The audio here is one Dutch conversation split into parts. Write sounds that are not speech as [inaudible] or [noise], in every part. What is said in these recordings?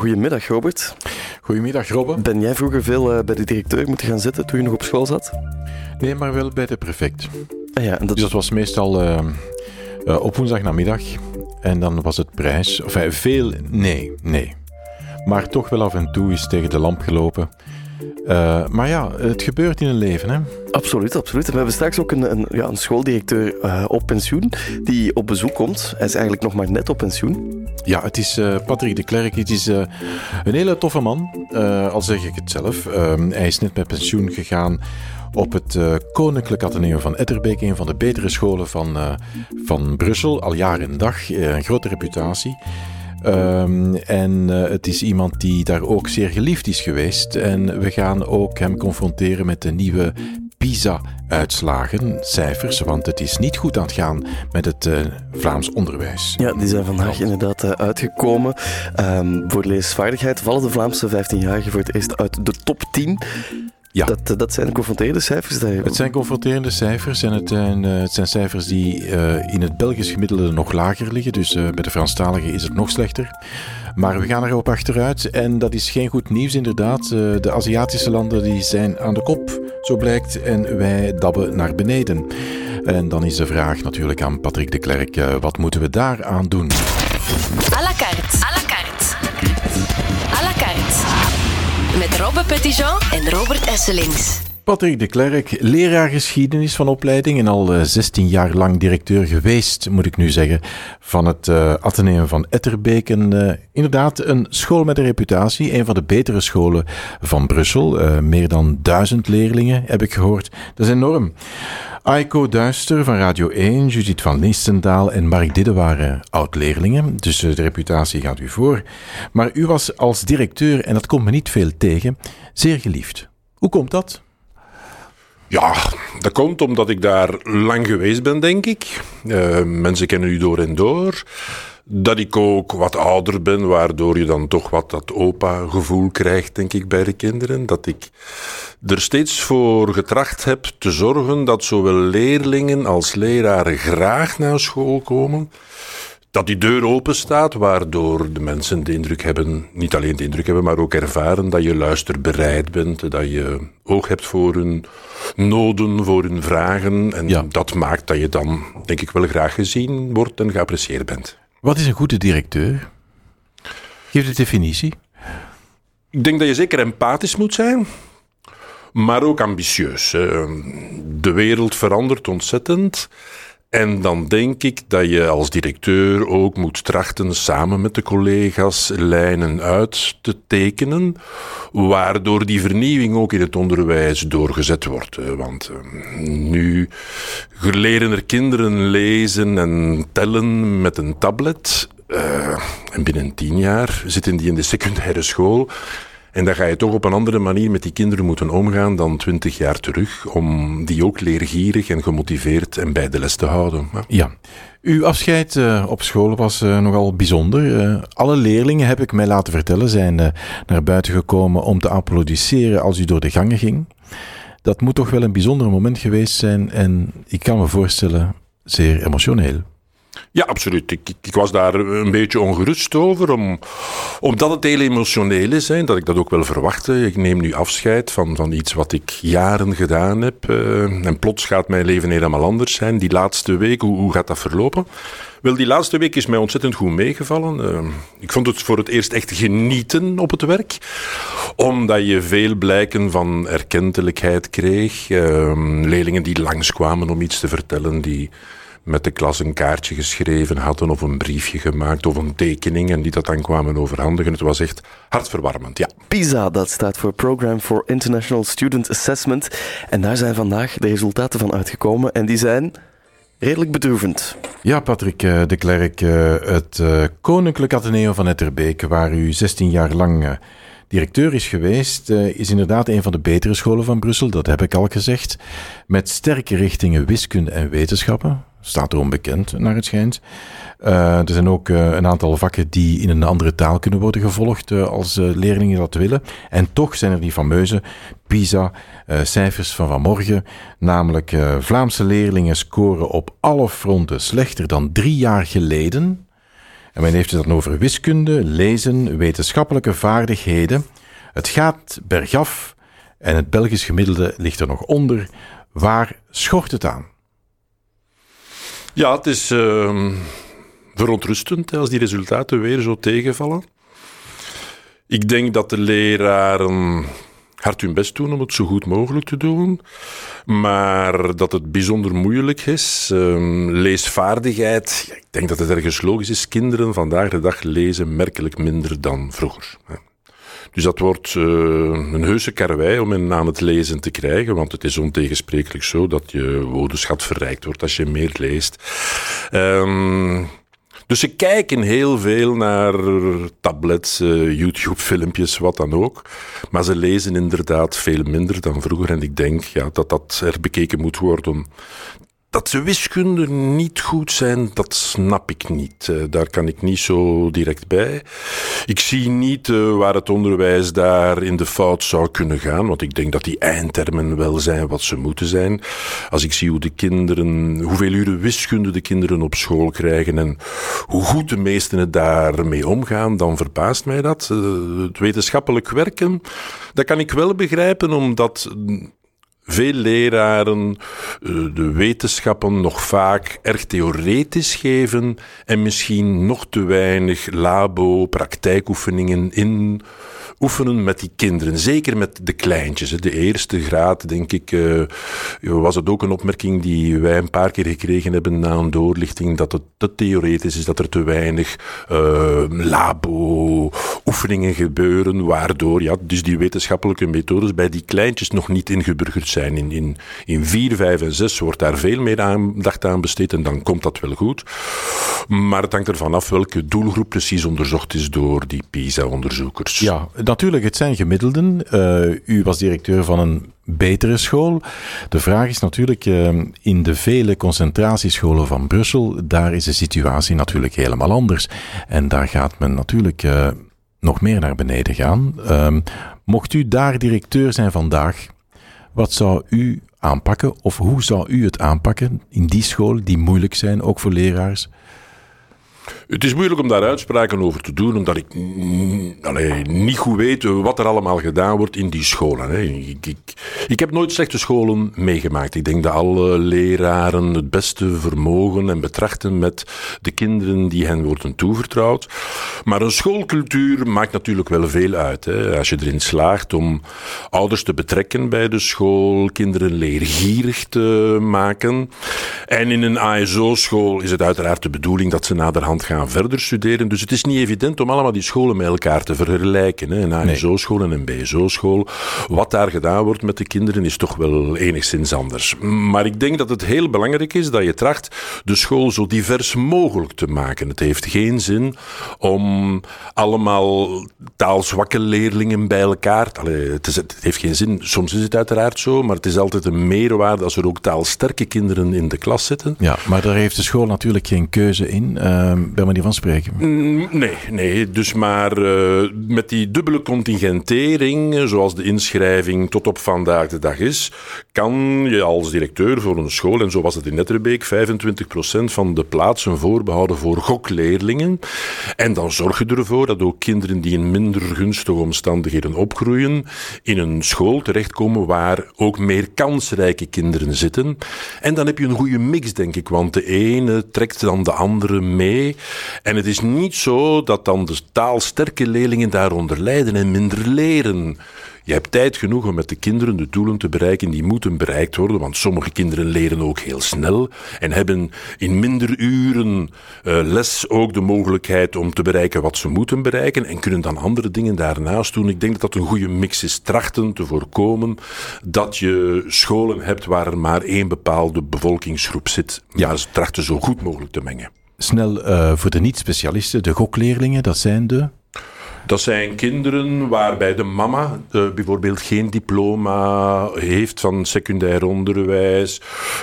Goedemiddag, Robert. Goedemiddag, Robbe. Ben jij vroeger veel uh, bij de directeur moeten gaan zitten toen je nog op school zat? Nee, maar wel bij de prefect. Ah ja, en dat... Dus dat was meestal uh, uh, op woensdagnamiddag. En dan was het prijs. Enfin, veel, nee, nee. Maar toch wel af en toe is tegen de lamp gelopen. Uh, maar ja, het gebeurt in een leven, hè? Absoluut, absoluut. En we hebben straks ook een, een, ja, een schooldirecteur uh, op pensioen die op bezoek komt. Hij is eigenlijk nog maar net op pensioen. Ja, het is uh, Patrick de Klerk. Het is een hele toffe man, al zeg ik het zelf. Ehm, hij is net met pensioen gegaan op het Koninklijk Atheneum van Etterbeek, een van de betere scholen van, van Brussel, al jaar en dag, een grote reputatie. Um, en het is iemand die daar ook zeer geliefd is geweest. En we gaan ook hem confronteren met de nieuwe PISA-uitslagen, cijfers, want het is niet goed aan het gaan met het uh, Vlaams onderwijs. Ja, die zijn vandaag inderdaad uh, uitgekomen. Um, voor leesvaardigheid vallen de Vlaamse 15-jarigen voor het eerst uit de top 10. Ja. Dat, dat zijn confronterende cijfers? Dat Het zijn confronterende cijfers en het zijn, uh, het zijn cijfers die uh, in het Belgisch gemiddelde nog lager liggen. Dus uh, bij de Franstaligen is het nog slechter. Maar we gaan erop achteruit en dat is geen goed nieuws inderdaad. de Aziatische landen die zijn aan de kop, zo blijkt, en wij dabben naar beneden. En dan is de vraag natuurlijk aan Patrick de Klerk, wat moeten we daaraan doen? À la carte. Robbe Petitjean en Robert Esselings. Patrick de Klerk, leraar geschiedenis van opleiding en al 16 jaar lang directeur geweest, moet ik nu zeggen, van het uh, Atheneum van Etterbeek. En, uh, inderdaad, een school met een reputatie, een van de betere scholen van Brussel. Meer dan duizend leerlingen, heb ik gehoord. Dat is enorm. Aiko Duister van Radio 1, Judith van Listendaal en Mark Didde waren oud-leerlingen, dus de reputatie gaat u voor. Maar u was als directeur, en dat komt me niet veel tegen, zeer geliefd. Hoe komt dat? Ja, dat komt omdat ik daar lang geweest ben, denk ik. Uh, mensen kennen u door en door. Dat ik ook wat ouder ben, waardoor je dan toch wat dat opa-gevoel krijgt, denk ik, bij de kinderen. Dat ik er steeds voor getracht heb te zorgen dat zowel leerlingen als leraren graag naar school komen dat die deur open staat, waardoor de mensen de indruk hebben, niet alleen de indruk hebben, maar ook ervaren dat je luisterbereid bent, dat je oog hebt voor hun noden, voor hun vragen. En ja. dat maakt dat je dan, denk ik, wel graag gezien wordt en geapprecieerd bent. Wat is een goede directeur? Geef de definitie. Ik denk dat je zeker empathisch moet zijn, maar ook ambitieus. De wereld verandert ontzettend. En dan denk ik dat je als directeur ook moet trachten samen met de collega's lijnen uit te tekenen, waardoor die vernieuwing ook in het onderwijs doorgezet wordt. Want nu leren er kinderen lezen en tellen met een tablet. Uh, en binnen tien jaar zitten die in de secundaire school. En dan ga je toch op een andere manier met die kinderen moeten omgaan dan twintig jaar terug, om die ook leergierig en gemotiveerd en bij de les te houden. Ja. Uw afscheid uh, op school was uh, nogal bijzonder. Uh, alle leerlingen, heb ik mij laten vertellen, zijn naar buiten gekomen om te applaudisseren als u door de gangen ging. Dat moet toch wel een bijzonder moment geweest zijn en ik kan me voorstellen, zeer emotioneel. Ja, absoluut. Ik, ik, was daar een beetje ongerust over, om, omdat het heel emotioneel is. Hè, dat ik dat ook wel verwachtte. Ik neem nu afscheid van, van iets wat ik jaren gedaan heb. Uh, en plots gaat mijn leven helemaal anders zijn. Die laatste week, hoe, hoe gaat dat verlopen? Wel, die laatste week is mij ontzettend goed meegevallen. Uh, ik vond het voor het eerst echt genieten op het werk. Omdat je veel blijken van erkentelijkheid kreeg. Uh, leerlingen die langskwamen om iets te vertellen, die met de klas een kaartje geschreven hadden of een briefje gemaakt of een tekening en die dat dan kwamen overhandigen. Het was echt hartverwarmend, ja. PISA, dat staat voor Program for International Student Assessment. En daar zijn vandaag de resultaten van uitgekomen en die zijn redelijk bedroevend. Ja, Patrick eh, de Klerk, eh, het eh, Koninklijk Atheneum van Etterbeek, waar u 16 jaar lang directeur is geweest, is inderdaad een van de betere scholen van Brussel, dat heb ik al gezegd. Met sterke richtingen wiskunde en wetenschappen staat erom bekend, naar het schijnt. Uh, er zijn ook uh, een aantal vakken die in een andere taal kunnen worden gevolgd uh, als leerlingen dat willen. En toch zijn er die fameuze PISA-cijfers van vanmorgen. Namelijk, Vlaamse leerlingen scoren op alle fronten slechter dan drie jaar geleden. En men heeft het dan over wiskunde, lezen, wetenschappelijke vaardigheden. Het gaat bergaf en het Belgisch gemiddelde ligt er nog onder. Waar schort het aan? Ja, het is uh, verontrustend als die resultaten weer zo tegenvallen. Ik denk dat de leraren hard hun best doen om het zo goed mogelijk te doen. Maar dat het bijzonder moeilijk is. Um, leesvaardigheid, ik denk dat het ergens logisch is. Kinderen vandaag de dag lezen merkelijk minder dan vroeger. Dus dat wordt uh, een heuse karwei om hen aan het lezen te krijgen, want het is ontegensprekelijk zo dat je woordenschat verrijkt wordt als je meer leest. Um, dus ze kijken heel veel naar tablets, uh, YouTube-filmpjes, wat dan ook. Maar ze lezen inderdaad veel minder dan vroeger. En ik denk ja, dat dat er bekeken moet worden. Dat ze wiskunde niet goed zijn, dat snap ik niet. Uh, daar kan ik niet zo direct bij. Ik zie niet uh, waar het onderwijs daar in de fout zou kunnen gaan, want ik denk dat die eindtermen wel zijn wat ze moeten zijn. Als ik zie hoe de kinderen, hoeveel uren wiskunde de kinderen op school krijgen en hoe goed de meesten het daarmee omgaan, dan verbaast mij dat. Uh, het wetenschappelijk werken, dat kan ik wel begrijpen, omdat veel leraren eh, de wetenschappen nog vaak erg theoretisch geven en misschien nog te weinig labo, praktijkoefeningen in oefenen met die kinderen. Zeker met de kleintjes. De eerste graad, denk ik, uh, was het ook een opmerking die wij een paar keer gekregen hebben na een doorlichting, dat het te theoretisch is, dat er te weinig uh, labo-oefeningen gebeuren, waardoor ja, dus die wetenschappelijke methodes bij die kleintjes nog niet ingeburgerd zijn. In, in, in 4, 5 en 6 wordt daar veel meer aandacht aan besteed en dan komt dat wel goed. Maar het hangt ervan af welke doelgroep precies onderzocht is door die PISA-onderzoekers. Ja, natuurlijk, het zijn gemiddelden. Uh, u was directeur van een betere school. De vraag is natuurlijk, uh, in de vele concentratiescholen van Brussel, daar is de situatie natuurlijk helemaal anders. En daar gaat men natuurlijk uh, nog meer naar beneden gaan. Ehm, mocht u daar directeur zijn vandaag, wat zou u aanpakken of hoe zou u het aanpakken in die school die moeilijk zijn, ook voor leraars? Het is moeilijk om daar uitspraken over te doen, omdat ik niet goed weet wat er allemaal gedaan wordt in die scholen. Hè. Ik, ik, ik, heb nooit slechte scholen meegemaakt. Ik denk dat alle leraren het beste vermogen en betrachten met de kinderen die hen worden toevertrouwd. Maar een schoolcultuur maakt natuurlijk wel veel uit. Hè. Als je erin slaagt om ouders te betrekken bij de school, kinderen leergierig te maken. En in een ASO-school is het uiteraard de bedoeling dat ze naderhand gaan verder studeren. Dus het is niet evident om allemaal die scholen met elkaar te vergelijken. Hè. Een ASO-school en een BSO-school. Wat daar gedaan wordt met de kinderen is toch wel enigszins anders. Maar ik denk dat het heel belangrijk is dat je tracht de school zo divers mogelijk te maken. Het heeft geen zin om allemaal taalzwakke leerlingen bij elkaar... Allee, het, is, het heeft geen zin, soms is het uiteraard zo, maar het is altijd een meerwaarde als er ook taalsterke kinderen in de klas zitten. Ja, maar daar heeft de school natuurlijk geen keuze in. Uh, manier van spreken. Mm, nee, nee. Dus maar uh, met die dubbele contingentering, zoals de inschrijving tot op vandaag de dag is, kan je als directeur voor een school, en zo was het in Netterbeek, 25% van de plaatsen voorbehouden voor gokleerlingen. En dan zorg je ervoor dat ook kinderen die in minder gunstige omstandigheden opgroeien, in een school terechtkomen waar ook meer kansrijke kinderen zitten. En dan heb je een goede mix, denk ik, want de ene trekt dan de andere mee. En het is niet zo dat dan de taalsterke leerlingen daaronder lijden en minder leren. Je hebt tijd genoeg om met de kinderen de doelen te bereiken die moeten bereikt worden, want sommige kinderen leren ook heel snel en hebben in minder uren les ook de mogelijkheid om te bereiken wat ze moeten bereiken en kunnen dan andere dingen daarnaast doen. Ik denk dat dat een goede mix is. Trachten te voorkomen dat je scholen hebt waar er maar één bepaalde bevolkingsgroep zit, maar ze trachten zo goed mogelijk te mengen. Snel uh, voor de niet-specialisten, de gokleerlingen, dat zijn de. Dat zijn kinderen waarbij de mama uh, bijvoorbeeld geen diploma heeft van secundair onderwijs.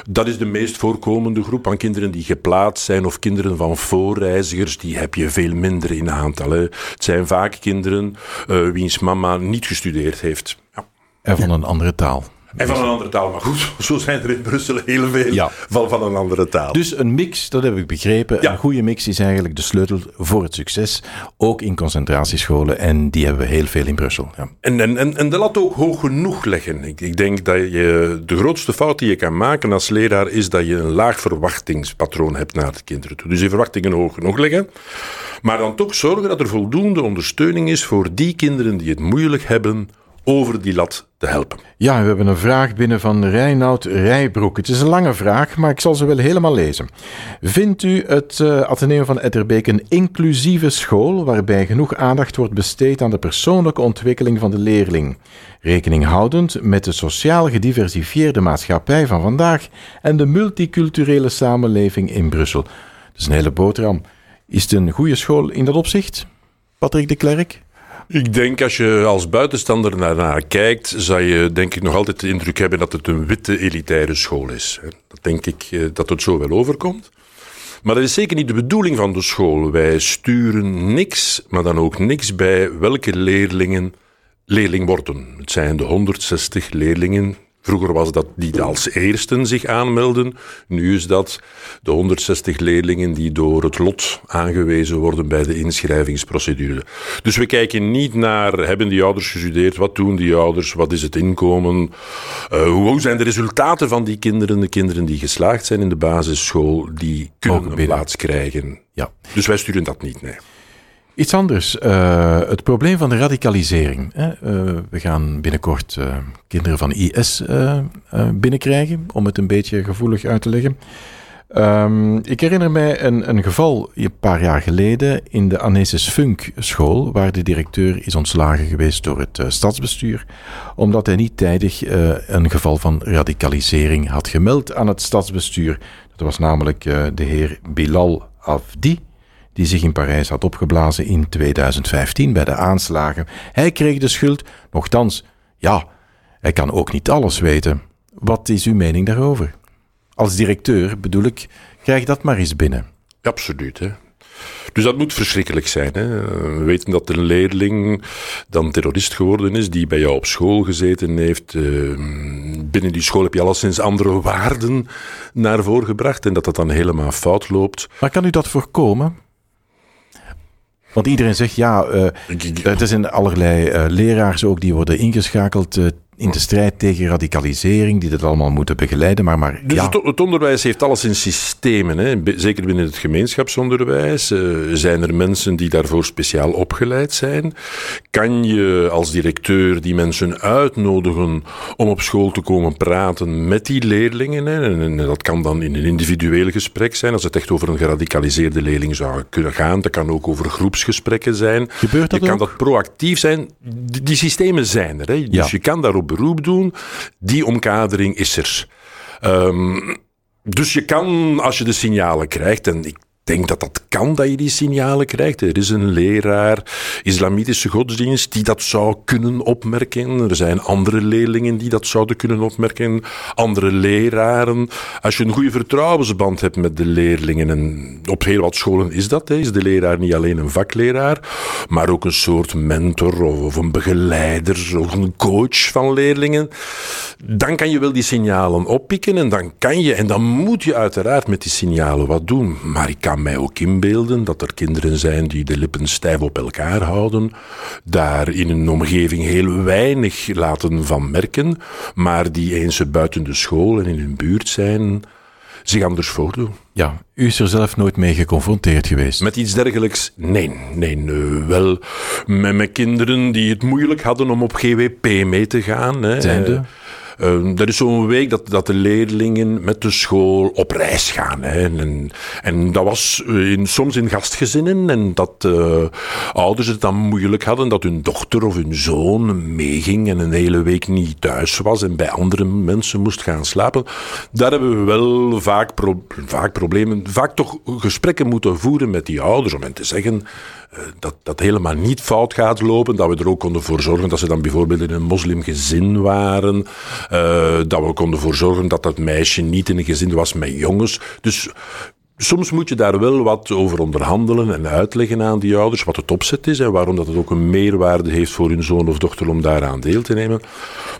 Dat is de meest voorkomende groep aan kinderen die geplaatst zijn of kinderen van voorreizigers. Die heb je veel minder in aantal. Hè. Het zijn vaak kinderen uh, wiens mama niet gestudeerd heeft. Ja. En van een andere taal. En van een andere taal, maar goed, [laughs] zo zijn er in Brussel heel veel Ja. van, van een andere taal. Dus een mix, dat heb ik begrepen. Ja. Een goede mix is eigenlijk de sleutel voor het succes. Ook in concentratiescholen. En die hebben we heel veel in Brussel. Ja. En, en, en, en de lat ook hoog genoeg leggen. Ik, ik denk dat je de grootste fout die je kan maken als leraar is dat je een laag verwachtingspatroon hebt naar de kinderen toe. Dus die verwachtingen hoog genoeg leggen. Maar dan toch zorgen dat er voldoende ondersteuning is voor die kinderen die het moeilijk hebben over die lat te helpen. Ja, we hebben een vraag binnen van Reinoud Rijbroek. Het is een lange vraag, maar ik zal ze wel helemaal lezen. Vindt u het uh, Atheneum van Etterbeek een inclusieve school waarbij genoeg aandacht wordt besteed aan de persoonlijke ontwikkeling van de leerling, rekening houdend met de sociaal gediversifieerde maatschappij van vandaag en de multiculturele samenleving in Brussel? Dat is een hele boterham. Is het een goede school in dat opzicht? Patrick de Klerk? Ik denk als je als buitenstander daarnaar kijkt, zou je denk ik nog altijd de indruk hebben dat het een witte elitaire school is. Dat denk ik eh, dat het zo wel overkomt. Maar dat is zeker niet de bedoeling van de school. Wij sturen niks, maar dan ook niks bij welke leerlingen leerling worden. Het zijn de 160 leerlingen Vroeger was dat die als eersten zich aanmelden. Nu is dat de 160 leerlingen die door het lot aangewezen worden bij de inschrijvingsprocedure. Dus we kijken niet naar, hebben die ouders gestudeerd? Wat doen die ouders? Wat is het inkomen? Uh, hoe zijn de resultaten van die kinderen? De kinderen die geslaagd zijn in de basisschool, die kunnen een plaats krijgen. Ja. Dus wij sturen dat niet, nee. Iets anders, uh, het probleem van de radicalisering. Hè? Uh, we gaan binnenkort uh, kinderen van IS binnenkrijgen, om het een beetje gevoelig uit te leggen. Um, ik herinner mij een, een, geval een paar jaar geleden in de Anesis Funk school, waar de directeur is ontslagen geweest door het stadsbestuur, omdat hij niet tijdig een geval van radicalisering had gemeld aan het stadsbestuur. Dat was namelijk de heer Bilal Afdi die zich in Parijs had opgeblazen in 2015 bij de aanslagen. Hij kreeg de schuld, nochtans, ja, hij kan ook niet alles weten. Wat is uw mening daarover? Als directeur bedoel ik, krijg dat maar eens binnen. Absoluut, hè. Dus dat moet verschrikkelijk zijn. Hè? We weten dat een leerling dan terrorist geworden is, die bij jou op school gezeten heeft. binnen die school heb je alleszins andere waarden naar voren gebracht en dat dat dan helemaal fout loopt. Maar kan u dat voorkomen? Want iedereen zegt ja, uh, er zijn allerlei uh, leraars ook die worden ingeschakeld uh, in de strijd tegen radicalisering, die dat allemaal moeten begeleiden. Maar, maar, dus ja. het, het, onderwijs heeft alles in systemen. Hè? Zeker binnen het gemeenschapsonderwijs zijn er mensen die daarvoor speciaal opgeleid zijn. Kan je als directeur die mensen uitnodigen om op school te komen praten met die leerlingen? Hè? En, en dat kan dan in een individueel gesprek zijn, als het echt over een geradicaliseerde leerling zou kunnen gaan. Dat kan ook over groepsgesprekken zijn. Gebeurt dat je kan ook? dat proactief zijn. Die, die systemen zijn er. Hè? Dus Ja. je kan daarop beroep doen. Die omkadering is er. Um, dus je kan, als je de signalen krijgt, en ik denk dat dat kan, dat je die signalen krijgt. Er is een leraar, islamitische godsdienst, die dat zou kunnen opmerken. Er zijn andere leerlingen die dat zouden kunnen opmerken. Andere leraren. Als je een goede vertrouwensband hebt met de leerlingen, en op heel wat scholen is dat, is de leraar niet alleen een vakleraar, maar ook een soort mentor of een begeleider of een coach van leerlingen. Dan kan je wel die signalen oppikken en dan kan je, en dan moet je uiteraard met die signalen wat doen. Maar ik kan mij ook inbeelden dat er kinderen zijn die de lippen stijf op elkaar houden, daar in een omgeving heel weinig laten van merken, maar die eens buiten de school en in hun buurt zijn, zich anders voordoen. Ja, u is er zelf nooit mee geconfronteerd geweest. Met iets dergelijks? Nee, nee, wel met, met kinderen die het moeilijk hadden om op GWP mee te gaan. Hè. Dat is zo'n week dat, dat de leerlingen met de school op reis gaan. Hè. En, en dat was in, soms in gastgezinnen en dat uh, ouders het dan moeilijk hadden dat hun dochter of hun zoon meeging en een hele week niet thuis was en bij andere mensen moest gaan slapen. Daar hebben we wel vaak, vaak problemen, vaak toch gesprekken moeten voeren met die ouders om hen te zeggen uh, dat dat helemaal niet fout gaat lopen. Dat we er ook konden voor zorgen dat ze dan bijvoorbeeld in een moslimgezin waren. Uh, dat we konden voor zorgen dat dat meisje niet in een gezin was met jongens. Dus soms moet je daar wel wat over onderhandelen en uitleggen aan die ouders wat het opzet is en waarom dat het ook een meerwaarde heeft voor hun zoon of dochter om daaraan deel te nemen.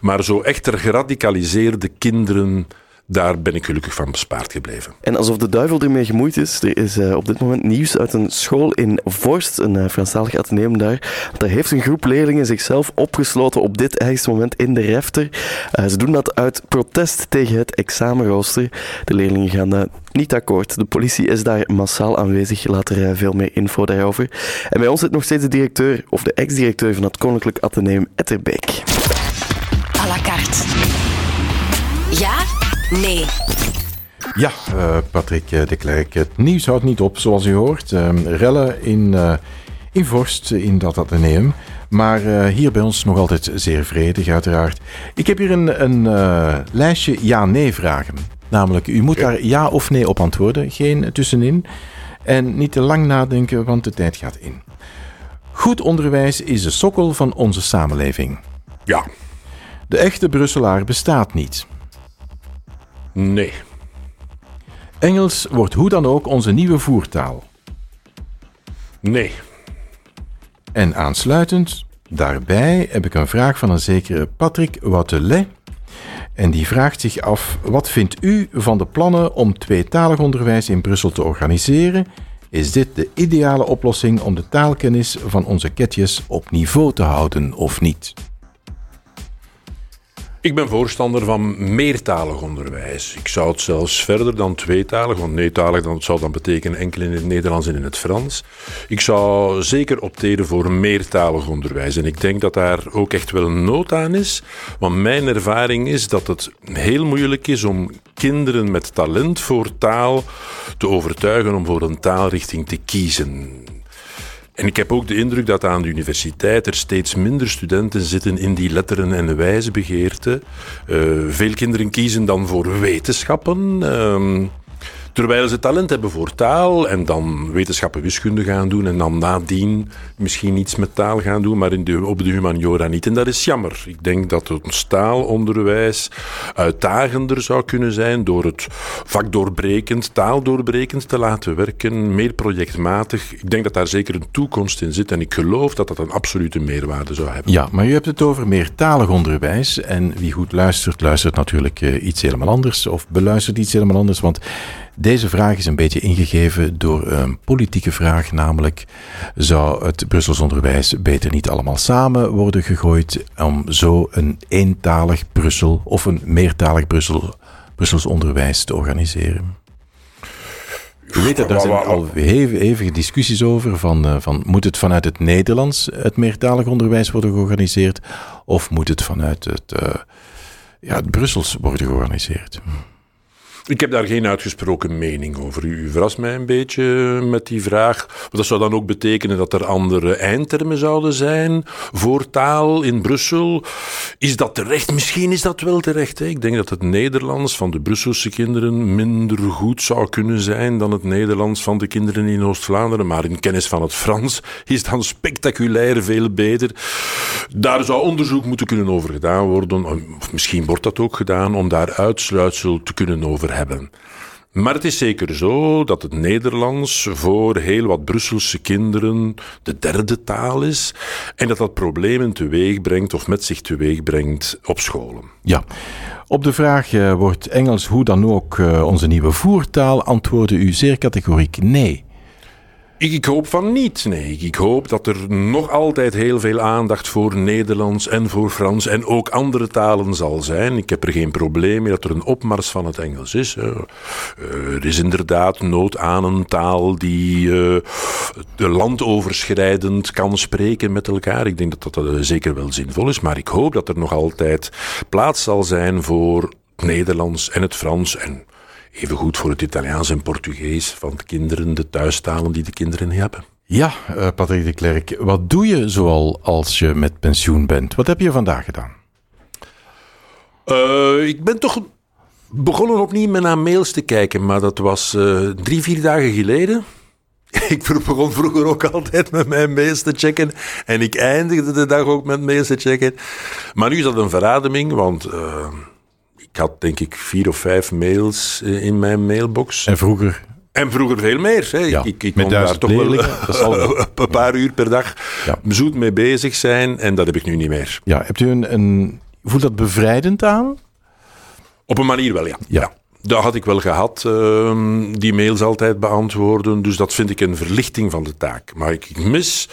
Maar zo echter geradicaliseerde kinderen daar ben ik gelukkig van bespaard gebleven. En alsof de duivel ermee gemoeid is, er is uh, op dit moment nieuws uit een school in Vorst, een uh, Franstalig ateneum daar. Daar heeft een groep leerlingen zichzelf opgesloten op dit ergste moment in de refter. Uh, ze doen dat uit protest tegen het examenrooster. De leerlingen gaan daar niet akkoord. De politie is daar massaal aanwezig. Later veel meer info daarover. En bij ons zit nog steeds de directeur, of de ex-directeur van het Koninklijk Atheneum Etterbeek. À la carte. Ja Nee. Ja, uh, Patrick de Klerk. Het nieuws houdt niet op, zoals u hoort. Uh, rellen in, in Vorst, in dat ateneum. Maar hier bij ons nog altijd zeer vredig, uiteraard. Ik heb hier een, een lijstje ja-nee vragen. Namelijk, u moet daar ja of nee op antwoorden. Geen tussenin. En niet te lang nadenken, want de tijd gaat in. Goed onderwijs is de sokkel van onze samenleving. Ja. De echte Brusselaar bestaat niet. Nee. Engels wordt hoe dan ook onze nieuwe voertaal. Nee. En aansluitend, daarbij heb ik een vraag van een zekere Patrick Watelet. En die vraagt zich af: wat vindt u van de plannen om tweetalig onderwijs in Brussel te organiseren? Is dit de ideale oplossing om de taalkennis van onze ketjes op niveau te houden of niet? Ik ben voorstander van meertalig onderwijs. Ik zou het zelfs verder dan tweetalig, want neetalig dan, zou dan betekenen enkel in het Nederlands en in het Frans. Ik zou zeker opteren voor meertalig onderwijs. En ik denk dat daar ook echt wel nood aan is. Want mijn ervaring is dat het heel moeilijk is om kinderen met talent voor taal te overtuigen om voor een taalrichting te kiezen. En ik heb ook de indruk dat aan de universiteit er steeds minder studenten zitten in die letteren- en wijsbegeerte. Uh, veel kinderen kiezen dan voor wetenschappen. Uh, Terwijl ze talent hebben voor taal en dan wetenschappen wiskunde gaan doen en dan nadien misschien iets met taal gaan doen, maar in de, op de humaniora niet. En dat is jammer. Ik denk dat het taalonderwijs uitdagender zou kunnen zijn door het vakdoorbrekend, taaldoorbrekend te laten werken, meer projectmatig. Ik denk dat daar zeker een toekomst in zit en ik geloof dat dat een absolute meerwaarde zou hebben. Ja, maar u hebt het over meertalig onderwijs en wie goed luistert, luistert natuurlijk eh, iets helemaal anders of beluistert iets helemaal anders, want deze vraag is een beetje ingegeven door een politieke vraag, namelijk zou het Brussels onderwijs beter niet allemaal samen worden gegooid om zo een eentalig Brussel of een meertalig Brussel, Brussels onderwijs te organiseren? U weet dat, daar zijn al hevige discussies over. Van, eh, van, moet het vanuit het Nederlands het meertalig onderwijs worden georganiseerd? Of moet het vanuit het, uh, ja, het Brussels worden georganiseerd? Ik heb daar geen uitgesproken mening over. U verrast mij een beetje met die vraag. Dat zou dan ook betekenen dat er andere eindtermen zouden zijn voor taal in Brussel. Is dat terecht? Misschien is dat wel terecht. Hè? Ik denk dat het Nederlands van de Brusselse kinderen minder goed zou kunnen zijn dan het Nederlands van de kinderen in Oost-Vlaanderen. Maar in kennis van het Frans is dan spectaculair veel beter. Daar zou onderzoek moeten kunnen over gedaan worden. Of misschien wordt dat ook gedaan om daar uitsluitsel te kunnen over hebben. Maar het is zeker zo dat het Nederlands voor heel wat Brusselse kinderen de derde taal is en dat dat problemen teweeg brengt of met zich teweeg brengt op scholen. Ja. Op de vraag uh, wordt Engels hoe dan ook uh, onze nieuwe voertaal antwoordde u zeer categoriek nee. Ik hoop van niet, nee. Ik hoop dat er nog altijd heel veel aandacht voor Nederlands en voor Frans en ook andere talen zal zijn. Ik heb er geen probleem mee dat er een opmars van het Engels is. Eh, er is inderdaad nood aan een taal die uh, landoverschrijdend kan spreken met elkaar. Ik denk dat dat uh, zeker wel zinvol is, maar ik hoop dat er nog altijd plaats zal zijn voor het Nederlands en het Frans en Even goed voor het Italiaans en Portugees van de kinderen, de thuistalen die de kinderen hebben. Ja, uh, Patrick de Klerk, wat doe je zoal als je met pensioen bent? Wat heb je vandaag gedaan? Uh, ik ben toch begonnen opnieuw met naar mails te kijken, maar dat was uh, drie, vier dagen geleden. [laughs] Ik begon vroeger ook altijd met mijn mails te checken. En ik eindigde de dag ook met mails te checken. Maar nu is dat een verademing, want ik had denk ik vier of vijf mails eh, in mijn mailbox. En vroeger? En vroeger veel meer. Hè. Ja, ik ik kon daar toch wel [laughs] een paar uur per dag Ja. zoet mee bezig zijn. En dat heb ik nu niet meer. Ja, hebt u een, een voelt dat bevrijdend aan? Op een manier wel, ja. Ja. Dat had ik wel gehad, ehm, die mails altijd beantwoorden. Dus dat vind ik een verlichting van de taak. Maar ik mis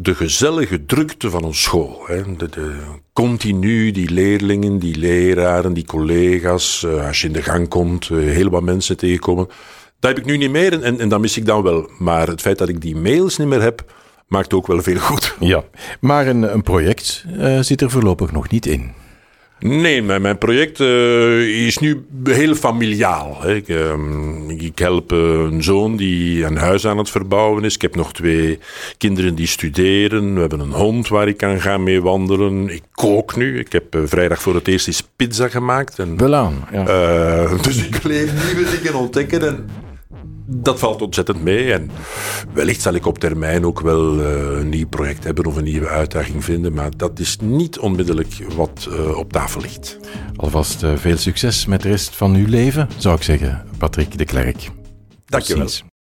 de gezellige drukte van een school. Hè. De, de, continu die leerlingen, die leraren, die collega's. eh, als je in de gang komt, eh, heel wat mensen tegenkomen. Dat heb ik nu niet meer en, en, en dat mis ik dan wel. Maar het feit dat ik die mails niet meer heb, maakt ook wel veel goed. Ja. Maar een, een project eh, zit er voorlopig nog niet in. Nee, mijn, mijn project eh, is nu heel familiaal. Hè. Ik, ehm, ik help eh, een zoon die een huis aan het verbouwen is. Ik heb nog twee kinderen die studeren. We hebben een hond waar ik kan gaan mee wandelen. Ik kook nu. Ik heb eh, vrijdag voor het eerst eens pizza gemaakt. En, Wel aan. Ja. eh, [laughs] dus ik leef nieuwe dingen ontdekken en dat valt ontzettend mee. En wellicht zal ik op termijn ook wel eh, een nieuw project hebben of een nieuwe uitdaging vinden. Maar dat is niet onmiddellijk wat eh, op tafel ligt. Alvast eh, veel succes met de rest van uw leven, zou ik zeggen, Patrick de Klerk. Tot Dankjewel. ziens.